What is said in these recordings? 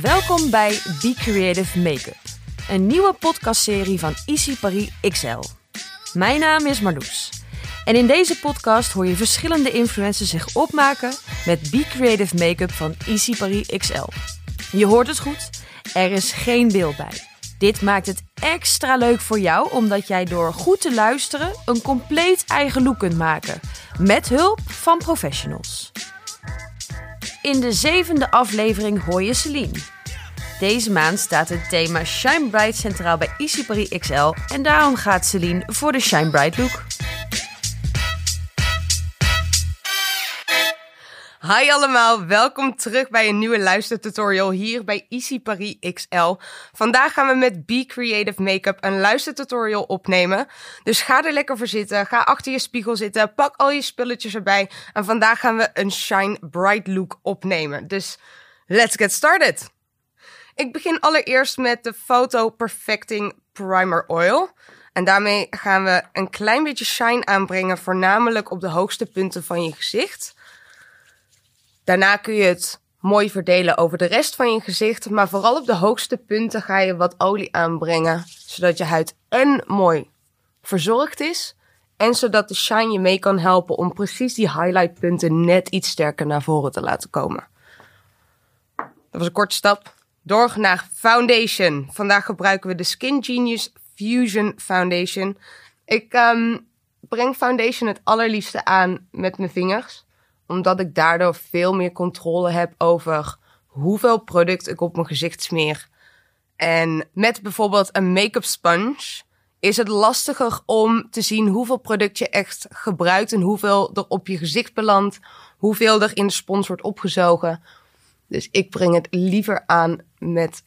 Welkom bij Be Creative Makeup, een nieuwe podcastserie van Easy Paris XL. Mijn naam is Marloes. En in deze podcast hoor je verschillende influencers zich opmaken met Be Creative Makeup van Easy Paris XL. Je hoort het goed, er is geen beeld bij. Dit maakt het extra leuk voor jou, omdat jij door goed te luisteren een compleet eigen look kunt maken. Met hulp van professionals. In de zevende aflevering hoor je Celine. Deze maand staat het thema Shine Bright centraal bij Easy Paris XL en daarom gaat Celine voor de Shine Bright look. Hi allemaal, welkom terug bij een nieuwe luistertutorial hier bij Easy Paris XL. Vandaag gaan we met Be Creative Makeup een luistertutorial opnemen. Dus ga er lekker voor zitten, ga achter je spiegel zitten, pak al je spulletjes erbij. En vandaag gaan we een Shine Bright look opnemen. Dus let's get started! Ik begin allereerst met de Photo Perfecting Primer Oil. En daarmee gaan we een klein beetje shine aanbrengen, voornamelijk op de hoogste punten van je gezicht. Daarna kun je het mooi verdelen over de rest van je gezicht. Maar vooral op de hoogste punten ga je wat olie aanbrengen. Zodat je huid en mooi verzorgd is. En zodat de shine je mee kan helpen om precies die highlightpunten net iets sterker naar voren te laten komen. Dat was een korte stap. Door naar foundation. Vandaag gebruiken we de Skin Genius Fusion Foundation. Ik um, breng foundation het allerliefste aan met mijn vingers omdat ik daardoor veel meer controle heb over hoeveel product ik op mijn gezicht smeer. En met bijvoorbeeld een make-up sponge is het lastiger om te zien hoeveel product je echt gebruikt en hoeveel er op je gezicht belandt, hoeveel er in de spons wordt opgezogen. Dus ik breng het liever aan met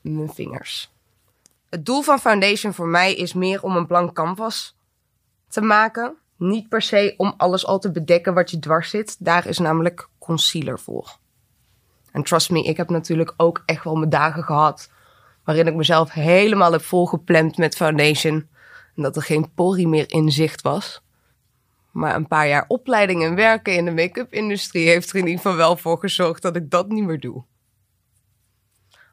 mijn vingers. Het doel van foundation voor mij is meer om een blank canvas te maken. Niet per se om alles al te bedekken wat je dwars zit. Daar is namelijk concealer voor. En trust me, ik heb natuurlijk ook echt wel mijn dagen gehad. Waarin ik mezelf helemaal heb volgeplemd met foundation. En dat er geen porie meer in zicht was. Maar een paar jaar opleiding en werken in de make-up industrie heeft er in ieder geval wel voor gezorgd dat ik dat niet meer doe.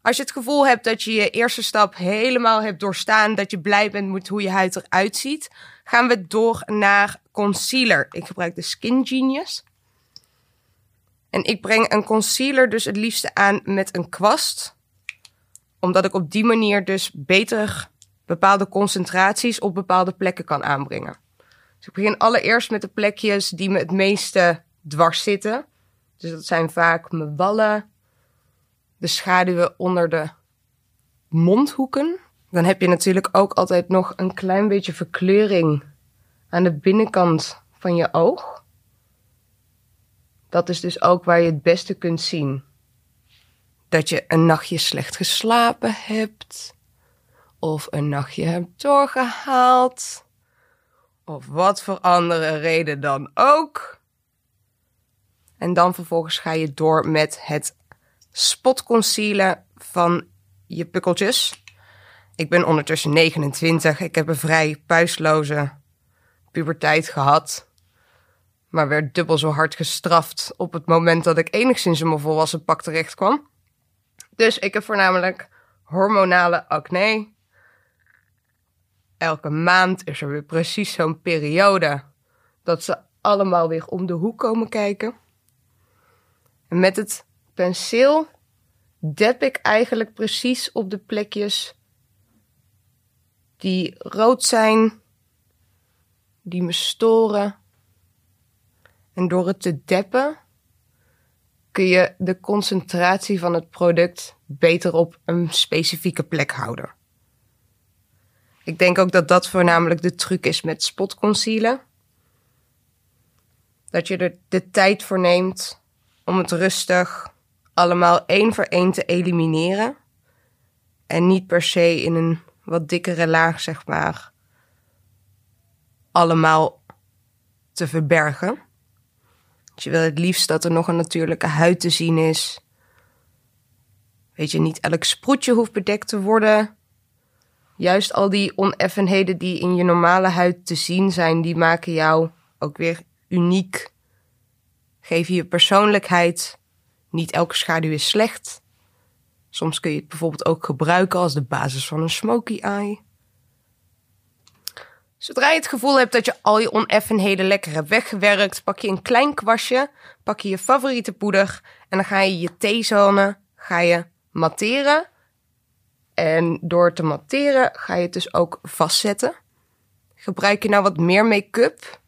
Als je het gevoel hebt dat je je eerste stap helemaal hebt doorstaan, dat je blij bent met hoe je huid eruit ziet, gaan we door naar concealer. Ik gebruik de Skin Genius. En ik breng een concealer dus het liefste aan met een kwast. Omdat ik op die manier dus beter bepaalde concentraties op bepaalde plekken kan aanbrengen. Dus ik begin allereerst met de plekjes die me het meeste dwars zitten. Dus dat zijn vaak mijn wallen, de schaduwen onder de mondhoeken. Dan heb je natuurlijk ook altijd nog een klein beetje verkleuring aan de binnenkant van je oog. Dat is dus ook waar je het beste kunt zien. Dat je een nachtje slecht geslapen hebt. Of een nachtje hebt doorgehaald. Of wat voor andere reden dan ook. En dan vervolgens ga je door met het spot concealer van je pukkeltjes. Ik ben ondertussen 29. Ik heb een vrij puisloze puberteit gehad. Maar werd dubbel zo hard gestraft op het moment dat ik enigszins in mijn volwassen pak terecht kwam. Dus ik heb voornamelijk hormonale acne. Elke maand is er weer precies zo'n periode dat ze allemaal weer om de hoek komen kijken. En met het penseel dep ik eigenlijk precies op de plekjes die rood zijn, die me storen. En door het te deppen kun je de concentratie van het product beter op een specifieke plek houden. Ik denk ook dat dat voornamelijk de truc is met spot concealer. Dat je er de tijd voor neemt om het rustig allemaal één voor één te elimineren. En niet per se in een wat dikkere laag, zeg maar, allemaal te verbergen. Je wil het liefst dat er nog een natuurlijke huid te zien is. Weet je, niet elk sproetje hoeft bedekt te worden. Juist al die oneffenheden die in je normale huid te zien zijn, die maken jou ook weer uniek. Geven je persoonlijkheid. Niet elke schaduw is slecht. Soms kun je het bijvoorbeeld ook gebruiken als de basis van een smoky eye. Zodra je het gevoel hebt dat je al je oneffenheden lekker hebt weggewerkt, pak je een klein kwastje, pak je je favoriete poeder en dan ga je je T-zone ga je matteren. En door te matteren ga je het dus ook vastzetten. Gebruik je nou wat meer make-up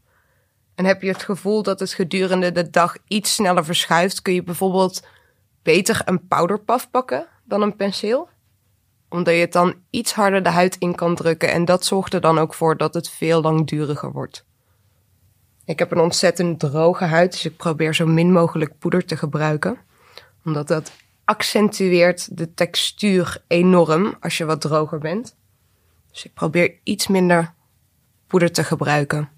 en heb je het gevoel dat het gedurende de dag iets sneller verschuift, kun je bijvoorbeeld beter een powderpuff pakken dan een penseel omdat je het dan iets harder de huid in kan drukken. En dat zorgt er dan ook voor dat het veel langduriger wordt. Ik heb een ontzettend droge huid, dus ik probeer zo min mogelijk poeder te gebruiken. Omdat dat accentueert de textuur enorm als je wat droger bent. Dus ik probeer iets minder poeder te gebruiken.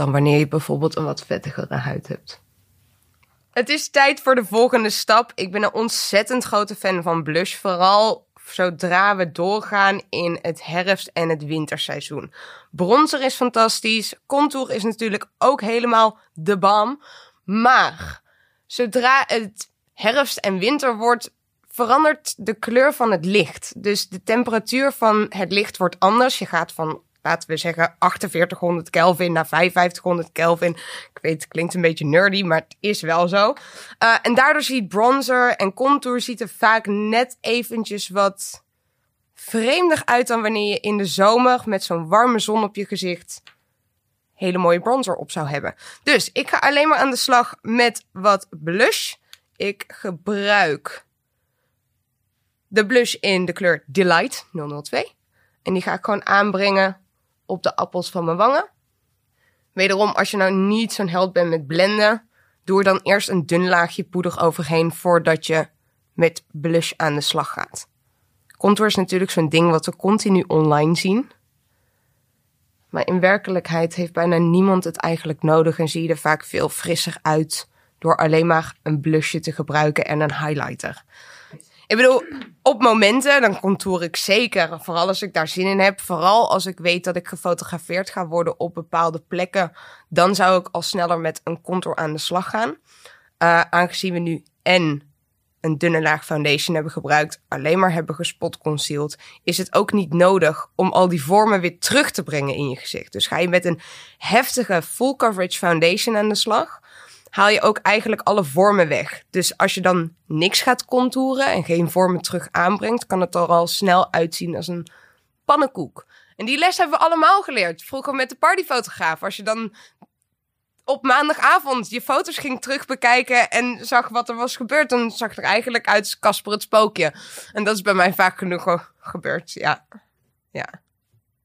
Dan wanneer je bijvoorbeeld een wat vettigere huid hebt. Het is tijd voor de volgende stap. Ik ben een ontzettend grote fan van blush. Vooral zodra we doorgaan in het herfst- en het winterseizoen. Bronzer is fantastisch. Contour is natuurlijk ook helemaal de bam. Maar zodra het herfst en winter wordt, verandert de kleur van het licht. Dus de temperatuur van het licht wordt anders. Je gaat van laten we zeggen 4800 Kelvin naar 5500 Kelvin. Ik weet, het klinkt een beetje nerdy, maar het is wel zo. Uh, en daardoor ziet bronzer en contour ziet er vaak net eventjes wat vreemdig uit dan wanneer je in de zomer met zo'n warme zon op je gezicht hele mooie bronzer op zou hebben. Dus ik ga alleen maar aan de slag met wat blush. Ik gebruik de blush in de kleur Delight 002. En die ga ik gewoon aanbrengen op de appels van mijn wangen. Wederom, als je nou niet zo'n held bent met blenden, doe er dan eerst een dun laagje poeder overheen voordat je met blush aan de slag gaat. Contour is natuurlijk zo'n ding wat we continu online zien. Maar in werkelijkheid heeft bijna niemand het eigenlijk nodig en zie je er vaak veel frisser uit door alleen maar een blushje te gebruiken en een highlighter. Ik bedoel, op momenten, dan contour ik zeker. Vooral als ik daar zin in heb. Vooral als ik weet dat ik gefotografeerd ga worden op bepaalde plekken. Dan zou ik al sneller met een contour aan de slag gaan. Uh, aangezien we nu en een dunne laag foundation hebben gebruikt, alleen maar hebben gespot concealed, is het ook niet nodig om al die vormen weer terug te brengen in je gezicht. Dus ga je met een heftige full coverage foundation aan de slag, haal je ook eigenlijk alle vormen weg. Dus als je dan niks gaat contouren en geen vormen terug aanbrengt, kan het er al snel uitzien als een pannenkoek. En die les hebben we allemaal geleerd. Vroeger met de partyfotograaf. Als je dan op maandagavond je foto's ging terugbekijken en zag wat er was gebeurd, dan zag het er eigenlijk uit als Casper het spookje. En dat is bij mij vaak genoeg gebeurd. Ja. Ja.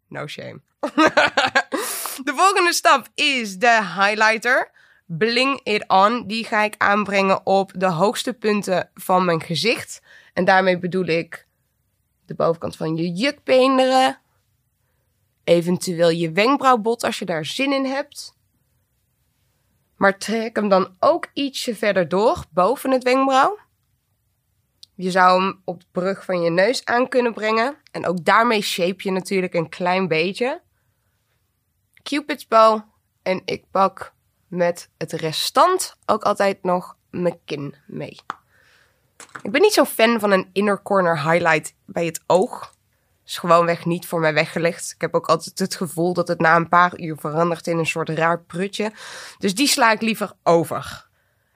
No shame. de volgende stap is de highlighter. Bling It On. Die ga ik aanbrengen op de hoogste punten van mijn gezicht. En daarmee bedoel ik de bovenkant van je jukbeenderen. Eventueel je wenkbrauwbot als je daar zin in hebt. Maar trek hem dan ook ietsje verder door, boven het wenkbrauw. Je zou hem op de brug van je neus aan kunnen brengen. En ook daarmee shape je natuurlijk een klein beetje. Cupid's bow. En ik pak met het restant ook altijd nog mijn kin mee. Ik ben niet zo fan van een inner corner highlight bij het oog. Is gewoonweg niet voor mij weggelegd. Ik heb ook altijd het gevoel dat het na een paar uur verandert in een soort raar prutje. Dus die sla ik liever over.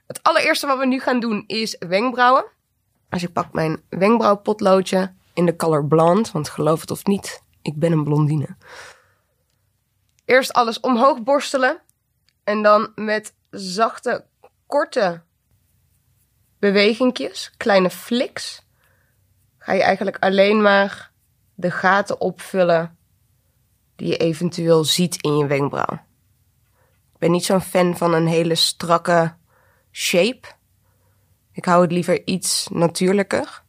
Het allereerste wat we nu gaan doen is wenkbrauwen. Dus ik pak mijn wenkbrauwpotloodje in de color blond. Want geloof het of niet, ik ben een blondine. Eerst alles omhoog borstelen. En dan met zachte, korte bewegingjes, kleine fliks, ga je eigenlijk alleen maar de gaten opvullen die je eventueel ziet in je wenkbrauw. Ik ben niet zo'n fan van een hele strakke shape. Ik hou het liever iets natuurlijker.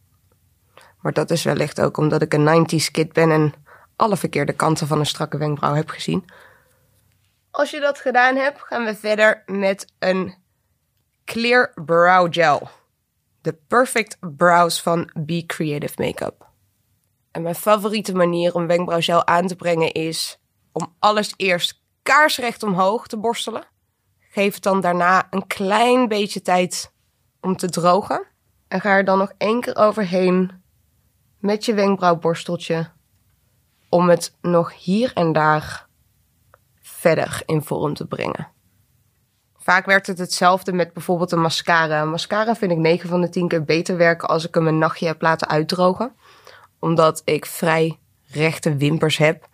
Maar dat is wellicht ook omdat ik een 90s kid ben en alle verkeerde kanten van een strakke wenkbrauw heb gezien. Als je dat gedaan hebt, gaan we verder met een Clear Brow Gel. De Perfect Brows van Be Creative Makeup. En mijn favoriete manier om wenkbrauwgel aan te brengen is om alles eerst kaarsrecht omhoog te borstelen. Geef het dan daarna een klein beetje tijd om te drogen. En ga er dan nog één keer overheen met je wenkbrauwborsteltje om het nog hier en daar verder in vorm te brengen. Vaak werkt het hetzelfde met bijvoorbeeld een mascara. Een mascara vind ik 9 van de 10 keer beter werken als ik hem een nachtje heb laten uitdrogen. Omdat ik vrij rechte wimpers heb.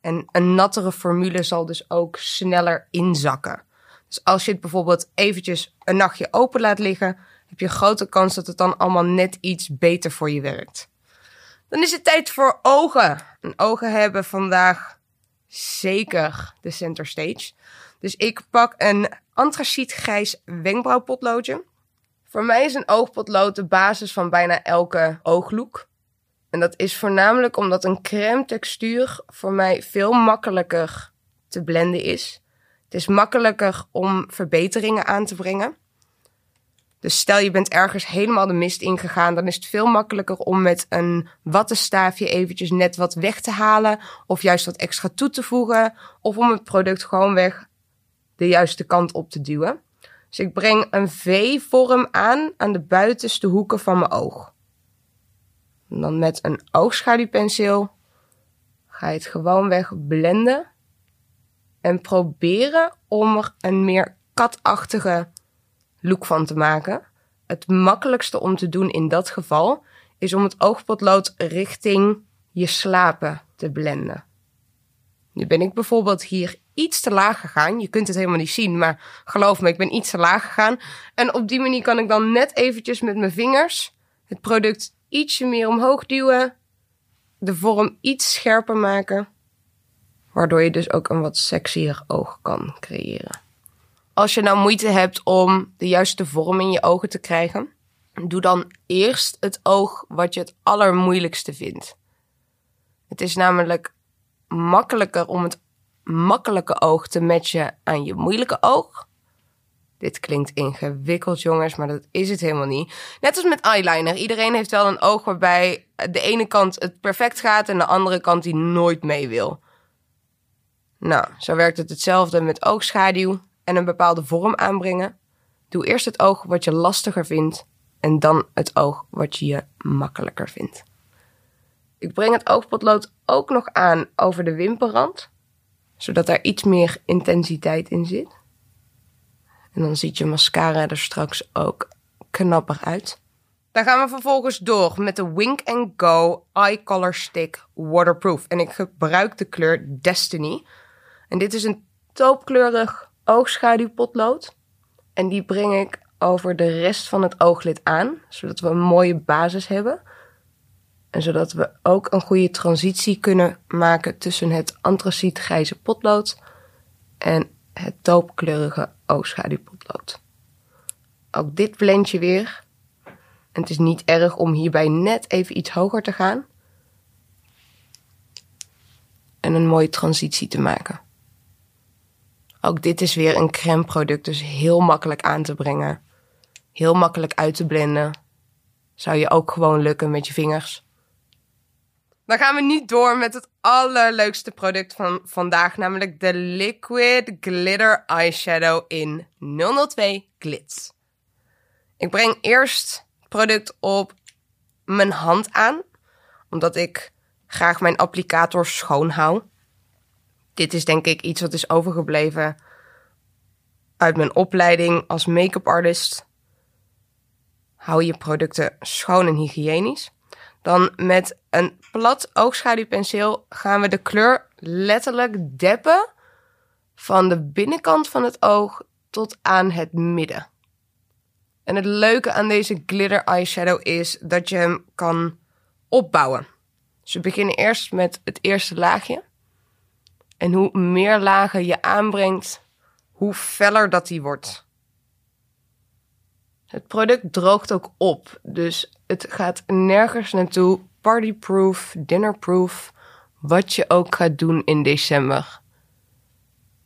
En een nattere formule zal dus ook sneller inzakken. Dus als je het bijvoorbeeld eventjes een nachtje open laat liggen, heb je grote kans dat het dan allemaal net iets beter voor je werkt. Dan is het tijd voor ogen. En ogen hebben vandaag zeker de center stage. Dus ik pak een antracietgrijs wenkbrauwpotloodje. Voor mij is een oogpotlood de basis van bijna elke ooglook. En dat is voornamelijk omdat een crème textuur voor mij veel makkelijker te blenden is. Het is makkelijker om verbeteringen aan te brengen. Dus stel je bent ergens helemaal de mist ingegaan, dan is het veel makkelijker om met een wattenstaafje eventjes net wat weg te halen. Of juist wat extra toe te voegen. Of om het product gewoon weg de juiste kant op te duwen. Dus ik breng een V-vorm aan aan de buitenste hoeken van mijn oog. En dan met een oogschaduwpenseel ga je het gewoon weg blenden. En proberen om er een meer katachtige look van te maken. Het makkelijkste om te doen in dat geval is om het oogpotlood richting je slapen te blenden. Nu ben ik bijvoorbeeld hier iets te laag gegaan. Je kunt het helemaal niet zien, maar geloof me, ik ben iets te laag gegaan. En op die manier kan ik dan net eventjes met mijn vingers het product ietsje meer omhoog duwen. De vorm iets scherper maken. Waardoor je dus ook een wat sexier oog kan creëren. Als je nou moeite hebt om de juiste vorm in je ogen te krijgen, doe dan eerst het oog wat je het allermoeilijkste vindt. Het is namelijk makkelijker om het makkelijke oog te matchen aan je moeilijke oog. Dit klinkt ingewikkeld, jongens, maar dat is het helemaal niet. Net als met eyeliner. Iedereen heeft wel een oog waarbij de ene kant het perfect gaat en de andere kant die nooit mee wil. Nou, zo werkt het hetzelfde met oogschaduw en een bepaalde vorm aanbrengen. Doe eerst het oog wat je lastiger vindt en dan het oog wat je je makkelijker vindt. Ik breng het oogpotlood ook nog aan over de wimperrand, zodat er iets meer intensiteit in zit. En dan ziet je mascara er straks ook knapper uit. Dan gaan we vervolgens door met de Wink Go Eye Color Stick Waterproof. En ik gebruik de kleur Destiny. En dit is een toopkleurig oogschaduwpotlood. En die breng ik over de rest van het ooglid aan, zodat we een mooie basis hebben. En zodat we ook een goede transitie kunnen maken tussen het antracietgrijze potlood en het toopkleurige oogschaduwpotlood. Ook dit blend je weer. Het is niet erg om hierbij net even iets hoger te gaan. En een mooie transitie te maken. Ook dit is weer een crème product, dus heel makkelijk aan te brengen. Heel makkelijk uit te blenden. Zou je ook gewoon lukken met je vingers. Dan gaan we nu door met het allerleukste product van vandaag, namelijk de Liquid Glitter Eyeshadow in 002 Glitz. Ik breng eerst het product op mijn hand aan, omdat ik graag mijn applicator schoon hou dit is denk ik iets wat is overgebleven uit mijn opleiding als make-up artist. Hou je producten schoon en hygiënisch. Dan met een plat oogschaduwpenseel gaan we de kleur letterlijk deppen van de binnenkant van het oog tot aan het midden. En het leuke aan deze glitter eyeshadow is dat je hem kan opbouwen. We beginnen eerst met het eerste laagje. En hoe meer lagen je aanbrengt, hoe feller dat die wordt. Het product droogt ook op, dus het gaat nergens naartoe. Partyproof, dinnerproof, wat je ook gaat doen in december.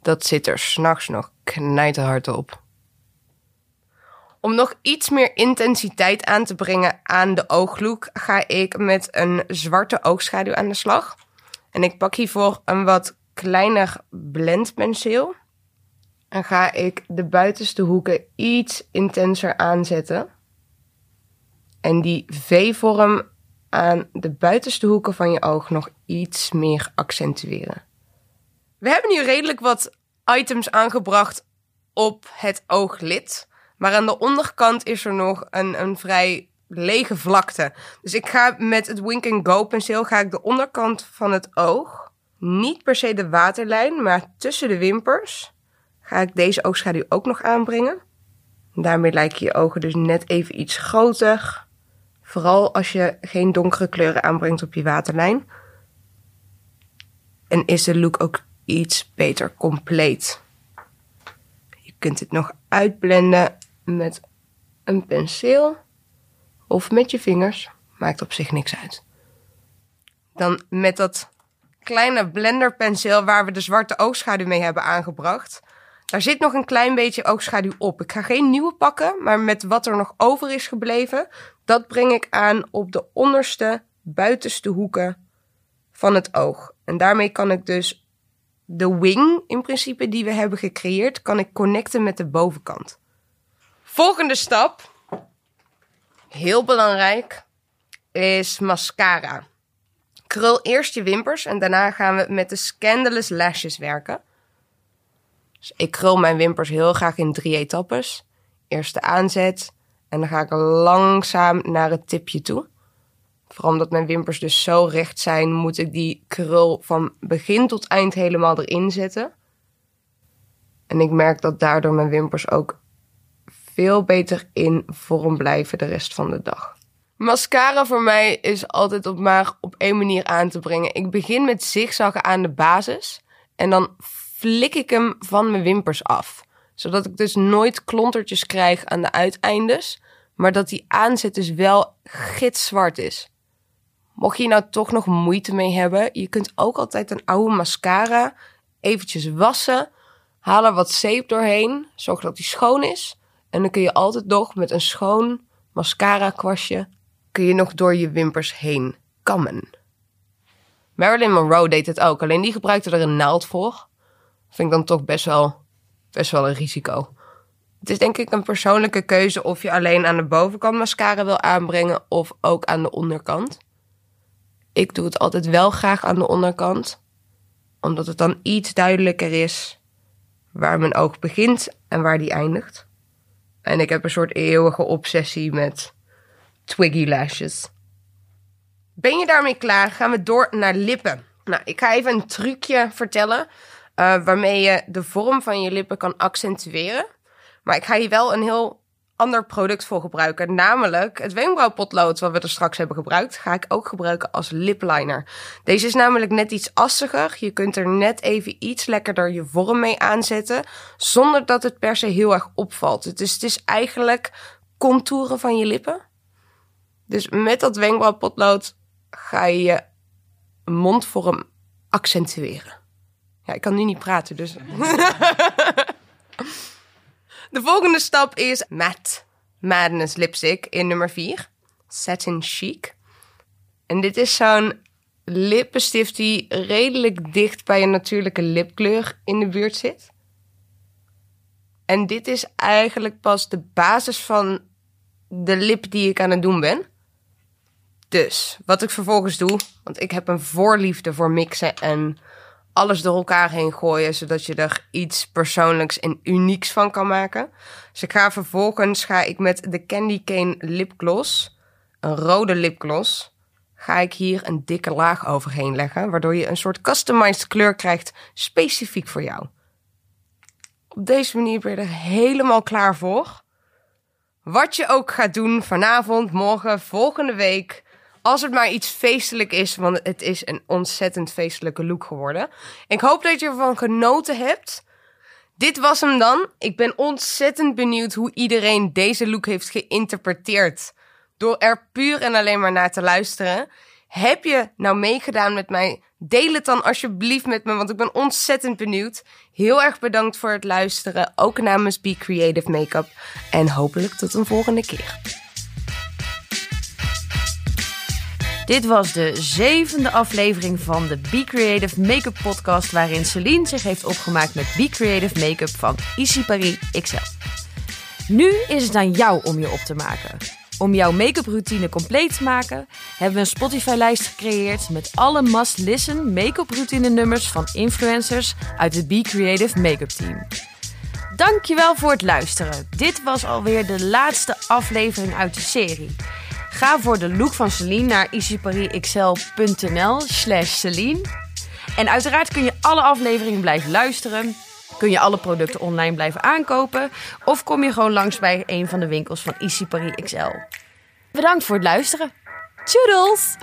Dat zit er s'nachts nog knijterhard op. Om nog iets meer intensiteit aan te brengen aan de ooglook, ga ik met een zwarte oogschaduw aan de slag. En ik pak hiervoor een wat kleiner blendpenseel. En ga ik de buitenste hoeken iets intenser aanzetten. En die V-vorm aan de buitenste hoeken van je oog nog iets meer accentueren. We hebben nu redelijk wat items aangebracht op het ooglid. Maar aan de onderkant is er nog een, een vrij lege vlakte. Dus ik ga met het Wink Go penseel ga ik de onderkant van het oog, niet per se de waterlijn, maar tussen de wimpers, ga ik deze oogschaduw ook nog aanbrengen. Daarmee lijken je ogen dus net even iets groter. Vooral als je geen donkere kleuren aanbrengt op je waterlijn. En is de look ook iets beter compleet. Je kunt dit nog uitblenden met een penseel of met je vingers. Maakt op zich niks uit. Dan met dat kleine blenderpenseel waar we de zwarte oogschaduw mee hebben aangebracht. Daar zit nog een klein beetje oogschaduw op. Ik ga geen nieuwe pakken, maar met wat er nog over is gebleven, dat breng ik aan op de onderste, buitenste hoeken van het oog. En daarmee kan ik dus de wing, in principe, die we hebben gecreëerd, kan ik connecten met de bovenkant. Volgende stap, heel belangrijk, is mascara. Krul eerst je wimpers en daarna gaan we met de Scandalous Lashes werken. Dus ik krul mijn wimpers heel graag in drie etappes. Eerst de aanzet en dan ga ik langzaam naar het tipje toe. Vooral omdat mijn wimpers dus zo recht zijn, moet ik die krul van begin tot eind helemaal erin zetten. En ik merk dat daardoor mijn wimpers ook veel beter in vorm blijven de rest van de dag. Mascara voor mij is altijd op maar op één manier aan te brengen. Ik begin met zigzaggen aan de basis en dan flik ik hem van mijn wimpers af. Zodat ik dus nooit klontertjes krijg aan de uiteindes, maar dat die aanzet dus wel gitzwart is. Mocht je nou toch nog moeite mee hebben, je kunt ook altijd een oude mascara eventjes wassen. Haal er wat zeep doorheen, zorg dat die schoon is. En dan kun je altijd nog met een schoon mascara kwastje je nog door je wimpers heen kammen. Marilyn Monroe deed het ook, alleen die gebruikte er een naald voor. Vind ik dan toch best wel, best wel een risico. Het is denk ik een persoonlijke keuze of je alleen aan de bovenkant mascara wil aanbrengen of ook aan de onderkant. Ik doe het altijd wel graag aan de onderkant, omdat het dan iets duidelijker is waar mijn oog begint en waar die eindigt. En ik heb een soort eeuwige obsessie met twiggy lashes. Ben je daarmee klaar? Gaan we door naar lippen. Nou, ik ga even een trucje vertellen uh, waarmee je de vorm van je lippen kan accentueren. Maar ik ga hier wel een heel ander product voor gebruiken. Namelijk het wenkbrauwpotlood wat we er straks hebben gebruikt, ga ik ook gebruiken als lipliner. Deze is namelijk net iets assiger. Je kunt er net even iets lekkerder je vorm mee aanzetten, zonder dat het per se heel erg opvalt. Dus het is eigenlijk contouren van je lippen. Dus met dat wenkbrauwpotlood ga je je mondvorm accentueren. Ja, ik kan nu niet praten, dus. De volgende stap is Matte Madness Lipstick in nummer 4. Satin Chic. En dit is zo'n lippenstift die redelijk dicht bij een natuurlijke lipkleur in de buurt zit. En dit is eigenlijk pas de basis van de lip die ik aan het doen ben. Dus wat ik vervolgens doe, want ik heb een voorliefde voor mixen en alles door elkaar heen gooien, zodat je er iets persoonlijks en unieks van kan maken. Dus ik ga vervolgens ga ik met de Candy Cane lipgloss, een rode lipgloss, ga ik hier een dikke laag overheen leggen, waardoor je een soort customized kleur krijgt specifiek voor jou. Op deze manier ben je er helemaal klaar voor. Wat je ook gaat doen vanavond, morgen, volgende week als het maar iets feestelijk is, want het is een ontzettend feestelijke look geworden. Ik hoop dat je ervan genoten hebt. Dit was hem dan. Ik ben ontzettend benieuwd hoe iedereen deze look heeft geïnterpreteerd. Door er puur en alleen maar naar te luisteren. Heb je nou meegedaan met mij? Deel het dan alsjeblieft met me, want ik ben ontzettend benieuwd. Heel erg bedankt voor het luisteren, ook namens Be Creative Makeup. En hopelijk tot een volgende keer. Dit was de zevende aflevering van de Be Creative Make-up podcast, waarin Celine zich heeft opgemaakt met Be Creative Make-up van Easy Paris XL. Nu is het aan jou om je op te maken. Om jouw make-up routine compleet te maken, hebben we een Spotify-lijst gecreëerd met alle must-listen make-up routine nummers van influencers uit het Be Creative Make-up Team. Dankjewel voor het luisteren. Dit was alweer de laatste aflevering uit de serie. Ga voor de look van Celine naar easyparisxl.nl slash Celine. En uiteraard kun je alle afleveringen blijven luisteren. Kun je alle producten online blijven aankopen. Of kom je gewoon langs bij een van de winkels van Easy. Bedankt voor het luisteren. Toodles!